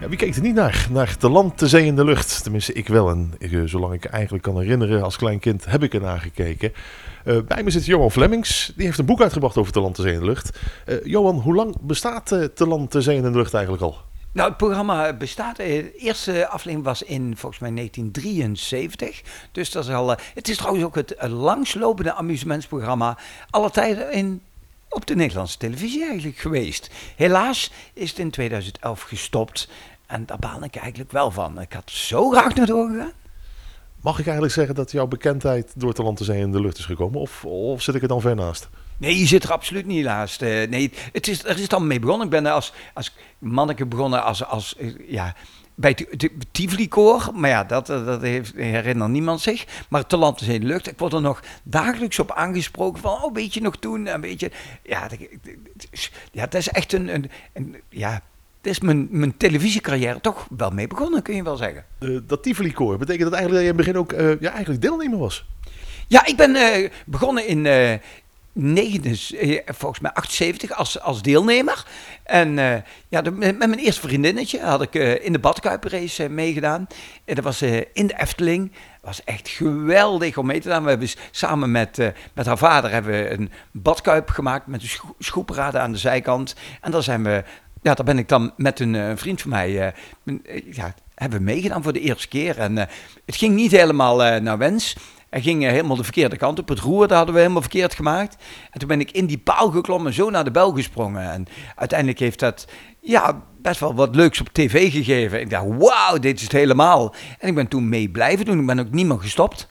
Ja, wie keek er niet naar? Naar de land, de zee en de lucht. Tenminste, ik wel. En ik, eh, zolang ik eigenlijk kan herinneren, als klein kind heb ik er naar gekeken. Eh, bij me zit Johan Flemmings. Die heeft een boek uitgebracht over de land, de zee en de lucht. Eh, Johan, hoe lang bestaat uh, de land, de zee en de lucht eigenlijk al? Nou, het programma bestaat. De eerste aflevering was in volgens mij 1973. Dus dat is al. het is trouwens ook het langslopende amusementsprogramma. Alle tijden in op de Nederlandse televisie eigenlijk geweest. Helaas is het in 2011 gestopt. En daar baal ik eigenlijk wel van. Ik had zo graag naar doorgegaan. Mag ik eigenlijk zeggen dat jouw bekendheid door het land te zijn in de lucht is gekomen? Of, of zit ik er dan ver naast? Nee, je zit er absoluut niet naast. Uh, nee, het is, er is dan mee begonnen. Ik ben als, als manneke begonnen als, als ja, bij het Tivoli-koor. Maar ja, dat, dat heeft, herinnert niemand zich. Maar te land is in de lucht. Ik word er nog dagelijks op aangesproken van, oh, weet je nog toen? Een beetje, ja, ja, dat is echt een, een, een ja, het is mijn, mijn televisiecarrière toch wel mee begonnen, kun je wel zeggen. Uh, dat Tivoli-koor, betekent dat eigenlijk dat je in het begin ook uh, ja, eigenlijk deelnemer was? Ja, ik ben uh, begonnen in, negen, eh, volgens mij 78 als, als deelnemer. En uh, ja, de, met mijn eerste vriendinnetje had ik uh, in de badkuiprace uh, meegedaan. En dat was in de Efteling. was echt geweldig om mee te doen. We hebben samen met, met haar vader hebben we een badkuip gemaakt met een scho schoepraden aan de zijkant. En daar zijn we, ja, daar ben ik dan met een vriend van mij, ja, hebben we meegedaan voor de eerste keer. En het ging niet helemaal naar wens. Hij ging eh, helemaal de verkeerde kant op. Het roer dat hadden we helemaal verkeerd gemaakt. En toen ben ik in die paal geklommen, zo naar de bel gesprongen. En uiteindelijk heeft dat ja, best wel wat leuks op tv gegeven. Ik dacht, wauw, dit is het helemaal. En ik ben toen mee blijven doen. Ik ben ook niet meer gestopt.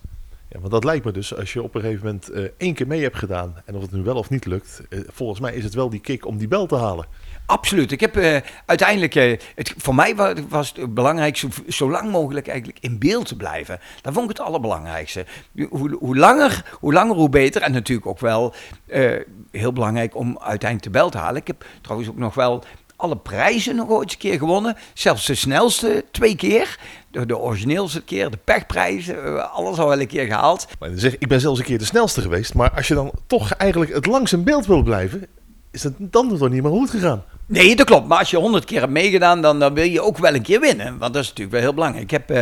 Ja, want dat lijkt me dus, als je op een gegeven moment uh, één keer mee hebt gedaan... en of het nu wel of niet lukt... Volgens mij is het wel die kick om die bel te halen. Absoluut. Ik heb uh, uiteindelijk, uh, het, voor mij was het belangrijk zo, lang mogelijk eigenlijk in beeld te blijven. Dat vond ik het allerbelangrijkste. Hoe, hoe, langer, hoe langer, hoe beter. En natuurlijk ook wel uh, heel belangrijk om uiteindelijk de bel te halen. Ik heb trouwens ook nog wel alle prijzen nog ooit een keer gewonnen. Zelfs de snelste twee keer. De, de origineelste keer, de pechprijzen, alles al wel een keer gehaald. Maar zeg, ik ben zelfs een keer de snelste geweest. Maar als je dan toch eigenlijk het langst in beeld wil blijven, is het dan toch niet meer goed gegaan? Nee, dat klopt. Maar als je honderd keer hebt meegedaan, dan, dan, wil je ook wel een keer winnen. Want dat is natuurlijk wel heel belangrijk. Ik heb uh,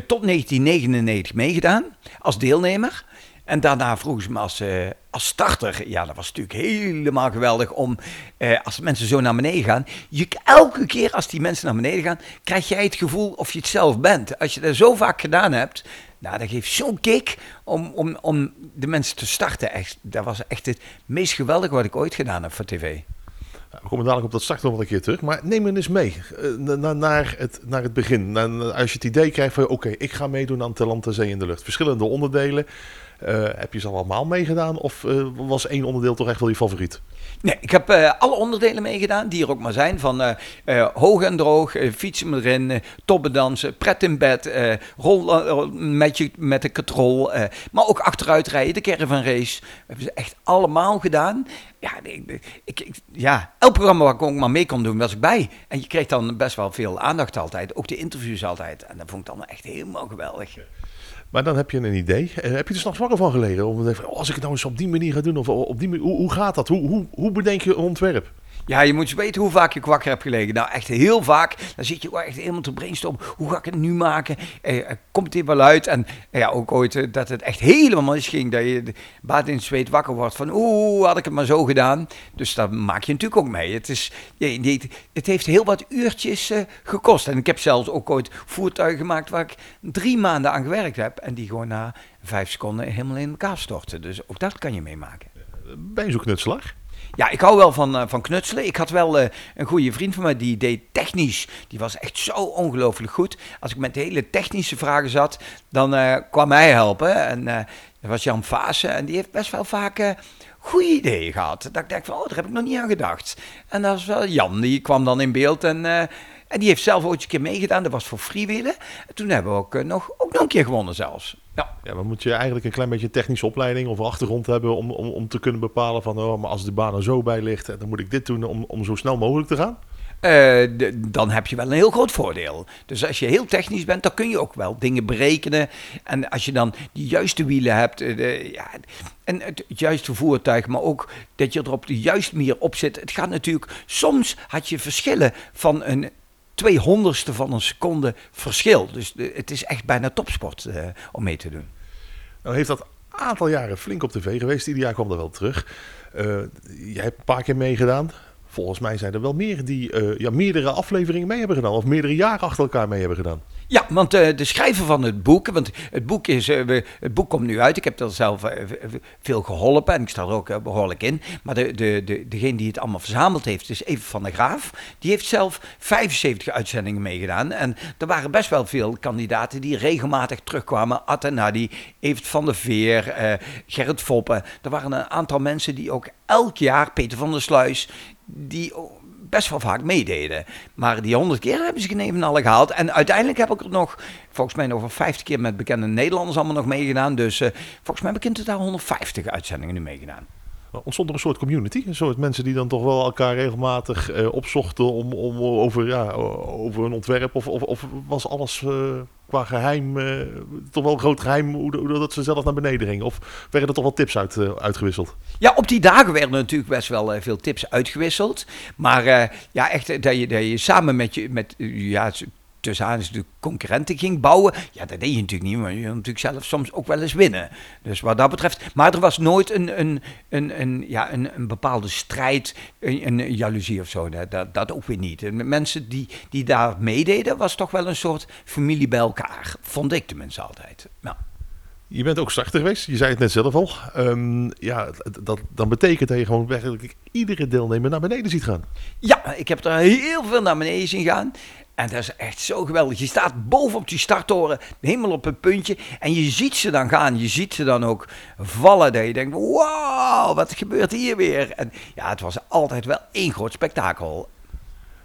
tot 1999 meegedaan als deelnemer. En daarna vroegen ze me als, uh, als starter. Ja, dat was natuurlijk helemaal geweldig om, als mensen zo naar beneden gaan. Je, elke keer als die mensen naar beneden gaan, krijg jij het gevoel of je het zelf bent. Als je dat zo vaak gedaan hebt, nou, dat geeft zo'n kick om, om, om de mensen te starten. Echt, dat was echt het meest geweldige wat ik ooit gedaan heb voor tv. We komen dadelijk op dat straks nog een keer terug. Maar neem me eens mee uh, naar, het, naar het begin. als je het idee krijgt van oké, ik ga meedoen aan Talent Zee in de Lucht. Verschillende onderdelen. Uh, heb je ze allemaal meegedaan of uh, was één onderdeel toch echt wel je favoriet? Nee, ik heb uh, alle onderdelen meegedaan die er ook maar zijn. Van hoog en droog, fietsen erin, toppendansen, pret in bed, met, je, met de katrol. maar ook achteruitrijden, de caravan race. Hebben ze echt allemaal gedaan. Ja, ik, ik, ja, elk programma waar ik ook maar mee kon doen, was ik bij. En je kreeg dan best wel veel aandacht altijd. Ook de interviews altijd. En dat vond ik dan echt helemaal geweldig. Maar dan heb je een idee. Heb je er s'nachts wakker van te denken, oh, als ik het nou eens op die manier ga doen, of op die manier, hoe, hoe gaat dat? Hoe, hoe, hoe bedenk je een ontwerp? Ja, je moet weten hoe vaak je wakker hebt gelegen. Nou, echt heel vaak. Dan zit je echt helemaal te brainstormen. Hoe ga ik het nu maken? Eh, komt dit wel uit? En eh, ja, ook ooit eh, dat het echt helemaal misging. Dat je baat in zweet wakker wordt van... Oeh, had ik het maar zo gedaan. Dus daar maak je natuurlijk ook mee. Het, is, je, het heeft heel wat uurtjes gekost. En ik heb zelfs ook ooit voertuigen gemaakt... waar ik drie maanden aan gewerkt heb. En die gewoon na vijf seconden helemaal in elkaar storten. Dus ook dat kan je meemaken. Ben je zo? Ja, ik hou wel van, uh, van knutselen. Ik had wel uh, een goede vriend van mij, die deed technisch. Die was echt zo ongelooflijk goed. Als ik met hele technische vragen zat, dan uh, kwam hij helpen. En dat was Jan Vaassen. En die heeft best wel vaak goede ideeën gehad. Dat ik dacht van, oh, daar heb ik nog niet aan gedacht. En dat was wel Jan, die kwam dan in beeld en... en die heeft zelf ooit een keer meegedaan. Dat was voor freewheelen. En toen hebben we ook, nog, ook nog een keer gewonnen zelfs. Ja. ja, dan moet je eigenlijk een klein beetje technische opleiding of achtergrond hebben om, om, om te kunnen bepalen van, oh, maar als de baan er zo bij ligt, dan moet ik dit doen om, om zo snel mogelijk te gaan? Uh, dan heb je wel een heel groot voordeel. Dus als je heel technisch bent, dan kun je ook wel dingen berekenen. En als je dan de juiste wielen hebt, de, ja, en het, juiste voertuig, maar ook dat je er op de juiste manier op zit. Het gaat natuurlijk, soms had je verschillen van een twee honderdste van een seconde verschil. Dus de- het is echt bijna topsport eh, om mee te doen. Nou heeft dat aantal jaren flink op tv geweest. Ieder jaar kwam er wel terug. Eh, jij hebt een paar keer meegedaan. Volgens mij zijn er wel meer die eh, ja, meerdere afleveringen mee hebben gedaan. Of meerdere jaren achter elkaar mee hebben gedaan. Ja, want eh, de schrijver van het boek, want het boek, is, eh, het boek komt nu uit. Ik heb er zelf eh, veel geholpen en ik sta er ook eh, behoorlijk in. Maar de, de, de, degene die het allemaal verzameld heeft, is Even van der Graaf. Die heeft zelf 75 uitzendingen meegedaan. En er waren best wel veel kandidaten die regelmatig terugkwamen. Attenadi, Evert van der Veer, Gerrit Foppen. Er waren een aantal mensen die ook elk jaar, Peter van der Sluis, die best wel vaak meededen. Maar die honderd keer hebben ze geen alle gehaald. En uiteindelijk heb ik er nog, volgens mij wel 50 keer met bekende Nederlanders allemaal nog meegedaan. Dus eh, volgens mij heb ik in totaal 150 uitzendingen nu meegedaan. Ontstond er een soort community? Een soort mensen die dan toch wel elkaar regelmatig eh, opzochten om, om over, ja, over een ontwerp? Of, of, of was alles eh, qua geheim eh, toch wel groot geheim hoe, dat ze zelf naar beneden gingen? Of werden er toch wel tips uit, uitgewisseld? Ja, op die dagen werden natuurlijk best wel veel tips uitgewisseld. Maar ja, echt dat je, dat je samen met je, met, ja, tussen aan de concurrenten ging bouwen. Ja, dat deed je natuurlijk niet, maar je wil natuurlijk zelf soms ook wel eens winnen. Dus wat dat betreft. Maar er was nooit een, een, een, een, ja, een, een bepaalde strijd, een, een jaloezie of zo. Dat, dat, dat ook weer niet. En mensen die, die daar meededen, was toch wel een soort familie bij elkaar. Vond ik tenminste altijd. Nou. Je bent ook starter geweest, je zei het net zelf al. Ehm, ja, dat, dan betekent dat je gewoon werkelijk iedere deelnemer naar beneden ziet gaan. Ja, ik heb er heel veel naar beneden zien gaan. En dat is echt zo geweldig. Je staat boven op die starttoren, helemaal op het puntje. En je ziet ze dan gaan. Je ziet ze dan ook vallen. Dat je denkt, wow, wat gebeurt hier weer? En ja, het was altijd wel één groot spektakel.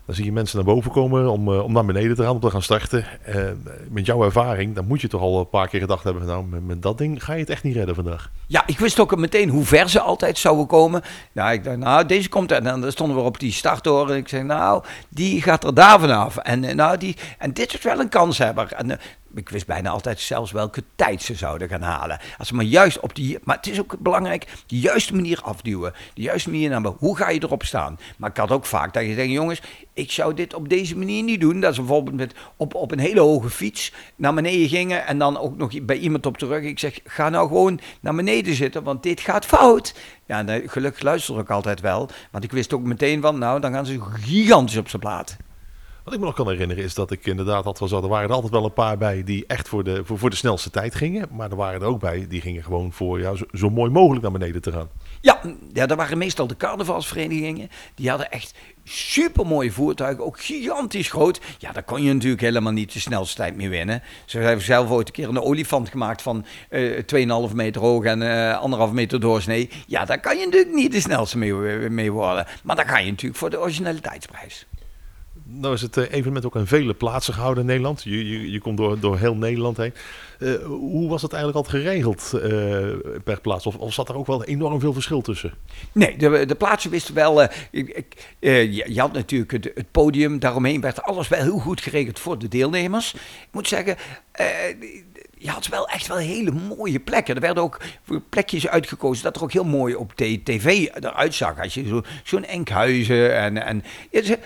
Dan zie je mensen naar boven komen om, eh, om naar beneden te gaan, om te gaan starten. Eh, met jouw ervaring, dan moet je toch al een paar keer gedacht hebben, nou, met, met dat ding ga je het echt niet redden vandaag. Ja, ik wist ook meteen hoe ver ze altijd zouden komen. Nou, ik dacht, nou, deze komt er. En dan stonden we op die starttoren. En ik zei, nou, die gaat er daar vanaf. En, eh, nou, die, en dit is wel een kanshebber. En ik wist bijna altijd zelfs welke tijd ze zouden gaan halen. Als ze maar juist op die... Maar het is ook belangrijk, de juiste manier afduwen. De juiste manier naar Hoe ga je erop staan? Maar ik had ook vaak dat je denkt, jongens, ik zou dit op deze manier niet doen. Dat ze bijvoorbeeld met, op, op een hele hoge fiets naar beneden gingen. En dan ook nog bij iemand op de rug. Ik zeg, ga nou gewoon naar beneden zitten, want dit gaat fout. Ja, eh, gelukkig luisterde ik altijd wel. Want ik wist ook meteen van, nou, dan gaan ze gigantisch op zijn plaat. Wat ik me nog kan herinneren is dat ik inderdaad had zo, er waren er altijd wel een paar bij die echt voor de, voor, voor de snelste tijd gingen. Maar er waren er ook bij die gingen gewoon voor ja, zo, mooi mogelijk naar beneden te gaan. Ja, ja, dat waren meestal de carnavalsverenigingen. Die hadden echt supermooie voertuigen, ook gigantisch groot. Ja, daar kon je natuurlijk helemaal niet de snelste tijd mee winnen. Ze hebben zelf ooit een keer een olifant gemaakt van eh 2,5 meter hoog en eh 1,5 meter doorsnee. Ja, daar kan je natuurlijk niet de snelste mee, mee worden. Maar dan ga je natuurlijk voor de originaliteitsprijs. Nou is het eh, evenement ook aan vele plaatsen gehouden in Nederland. Je, je, je komt door, door heel Nederland heen. Uh, hoe was het eigenlijk al geregeld uh, per plaats? Of, of, zat er ook wel enorm veel verschil tussen? Nee, de, de plaatsen wisten wel. Je, je, had natuurlijk het, het, podium. Daaromheen werd alles wel heel goed geregeld voor de deelnemers. Ik moet zeggen. Je had wel echt wel hele mooie plekken. Er werden ook plekjes uitgekozen dat er ook heel mooi op tv eruit zag. Je zo, zo'n Enkhuizen en, en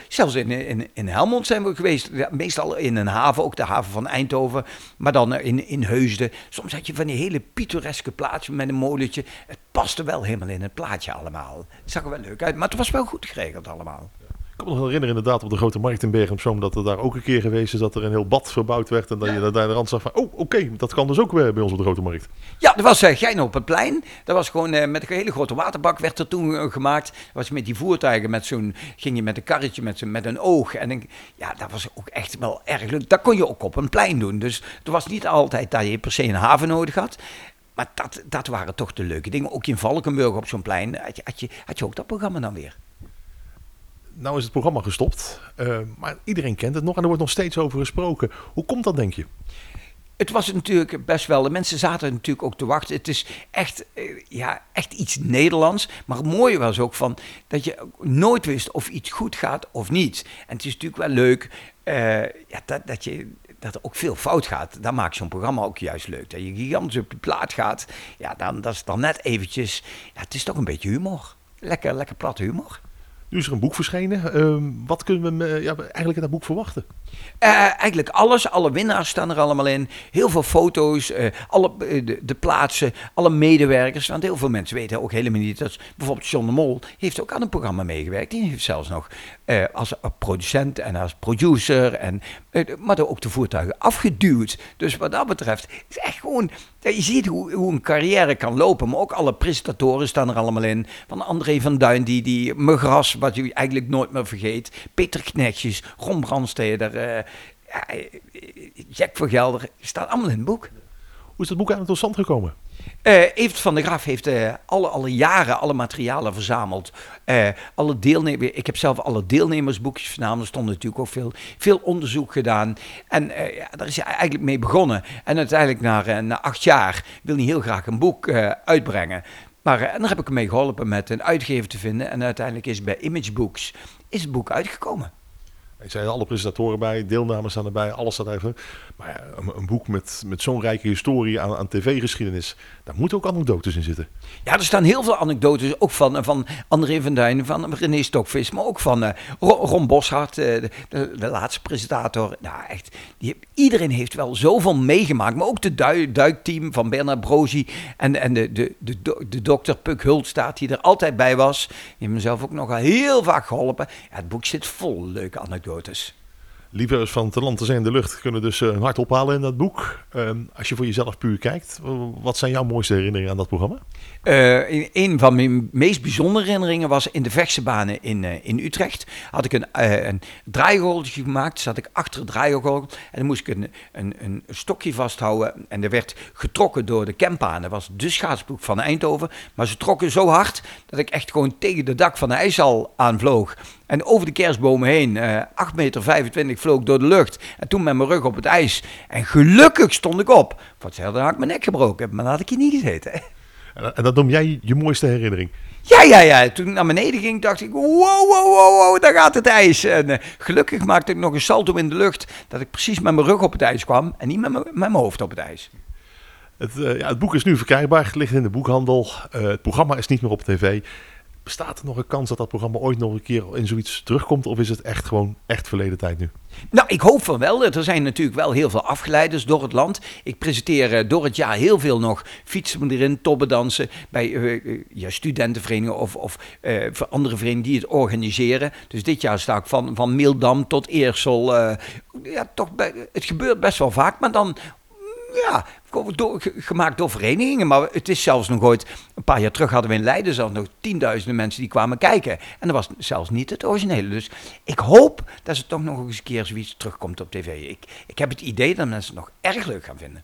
zelfs in, in, in Helmond zijn we geweest. Ja, meestal in een haven, ook de haven van Eindhoven. Maar dan in, in Heusden. Soms had je van die hele pittoreske plaatsen met een molentje. Het paste wel helemaal in het plaatje allemaal. Het zag er wel leuk uit, maar het was wel goed geregeld allemaal. Ik kan me nog herinneren inderdaad op de Grote Markt in Bergen op Zoom dat er daar ook een keer geweest is dat er een heel bad verbouwd werd en dat ja. je daar de rand zag van, oh oké, okay, dat kan dus ook weer bij ons op de Grote Markt. Ja, er was uh, Gein op het plein. Dat was gewoon uh, met een hele grote waterbak werd er toen uh, gemaakt. Dat was met die voertuigen, met zo'n, ging je met een karretje met, met een oog. En ja, dat was ook echt wel erg leuk. Dat kon je ook op een plein doen. Dus het was niet altijd dat je per se een haven nodig had. Maar dat, dat waren toch de leuke dingen. Ook in Valkenburg op zo'n plein had je, had, je, had je ook dat programma dan weer. Nou is het programma gestopt, uh, maar iedereen kent het nog en er wordt nog steeds over gesproken. Hoe komt dat, denk je? Het was natuurlijk best wel, de mensen zaten natuurlijk ook te wachten. Het is echt, uh, ja, echt iets Nederlands. Maar het mooie was ook van dat je nooit wist of iets goed gaat of niet. En het is natuurlijk wel leuk uh, ja, dat, dat, je, dat er ook veel fout gaat. Dan maakt zo'n programma ook juist leuk. Dat je gigantisch op de plaat gaat, ja, dan, dat is dan net eventjes, ja, het is toch een beetje humor. Lekker, lekker platte humor. Nu is er een boek verschenen. Ehm, wat kunnen we ja, eigenlijk in dat boek verwachten? Uh, eigenlijk alles. Alle winnaars staan er allemaal in. Heel veel foto's, uh, alle, de, de, plaatsen, alle medewerkers. Want heel veel mensen weten ook helemaal niet dat bijvoorbeeld John de Mol heeft ook aan een programma meegewerkt. Die heeft zelfs nog als producent en als producer, en, maar ook de voertuigen afgeduwd. Dus wat dat betreft is echt gewoon je ziet hoe, een carrière kan lopen, maar ook alle presentatoren staan er allemaal in. Van André van Duin, die, die Megras, wat je eigenlijk nooit meer vergeet. Peter Knetjes, Ron Brandsteder, Jack van Gelder, staat allemaal in het boek. Hoe is het boek eigenlijk tot stand gekomen? Uh, Evert van der Graaf heeft uh, alle, alle jaren alle materialen verzameld. Uh, alle deelnemers, ik heb zelf alle deelnemersboekjes verzameld. Er stond natuurlijk ook veel, veel onderzoek gedaan. En ja, daar is hij eigenlijk mee begonnen. En uiteindelijk na, na acht jaar wil hij heel graag een boek uitbrengen. Maar en daar heb ik hem mee geholpen met een uitgever te vinden. En uiteindelijk is bij Image Books is het boek uitgekomen. Ik zei alle presentatoren bij, deelnames staan erbij, alles staat even. Maar een, een boek met, met zo'n rijke historie aan, aan tv-geschiedenis, daar moeten ook anekdotes in zitten. Ja, er staan heel veel anekdotes, ook van, van André van Duin, van René Stokvis, maar ook van uh, Ron Boshart, uh, de, de, laatste presentator. Nou, echt, die, iedereen heeft wel zoveel meegemaakt, maar ook de duikteam van Bernard Brozi en, en de, de, de, de, dokter Puk Hultstaat, die er altijd bij was. Die heeft mezelf ook nogal heel vaak geholpen. Ja, het boek zit vol leuke anekdotes anekdotes. Liefhebbers van Te Land, Te Zee in de Lucht kunnen dus een eh, hart ophalen in dat boek. Ehm, als je voor jezelf puur kijkt, wat zijn jouw mooiste herinneringen aan dat programma? Uh, een van mijn meest bijzondere herinneringen was in de vechtsebanen in, uh, in Utrecht. Had ik een, uh, een gemaakt, zat ik achter het draaigorgel en dan moest ik een, een, een stokje vasthouden. En er werd getrokken door de Kempa. dat was de schaatsploeg van Eindhoven. Maar ze trokken zo hard dat ik echt gewoon tegen de dak van de ijshal aanvloog. En over de kerstbomen heen, uh, 8,25 meter vloog door de lucht. En toen met mijn rug op het ijs. En gelukkig stond ik op. Voor hetzelfde had ik mijn nek gebroken, maar dan had ik hier niet gezeten. En dat noem jij je mooiste herinnering? Ja, ja, ja. Toen ik naar beneden ging, dacht ik, wow, wow, wow, wow, daar gaat het ijs. En uh, gelukkig maakte ik nog een salto in de lucht, dat ik precies met mijn rug op het ijs kwam en niet met, met mijn hoofd op het ijs. Het, uh, ja, het boek is nu verkrijgbaar, het ligt in de boekhandel. Uh, het programma is niet meer op tv. Bestaat er nog een kans dat dat programma ooit nog een keer in zoiets terugkomt? Of is het echt gewoon echt verleden tijd nu? Nou, ik hoop van wel. Er zijn natuurlijk wel heel veel afgeleiders door het land. Ik presenteer uh, door het jaar heel veel nog fietsen erin, tobbendansen bij uh, ja, studentenverenigingen of, of andere verenigingen die het organiseren. Dus dit jaar sta ik van, van Mildam tot Eersel. ja, toch het gebeurt best wel vaak, maar dan ja, gemaakt door verenigingen. Maar het is zelfs nog ooit, een paar jaar terug hadden we in Leiden zelfs nog tienduizenden mensen die kwamen kijken. En dat was zelfs niet het originele. Dus ik hoop dat ze toch nog eens een keer zoiets terugkomt op tv. Ik, ik heb het idee dat mensen het nog erg leuk gaan vinden.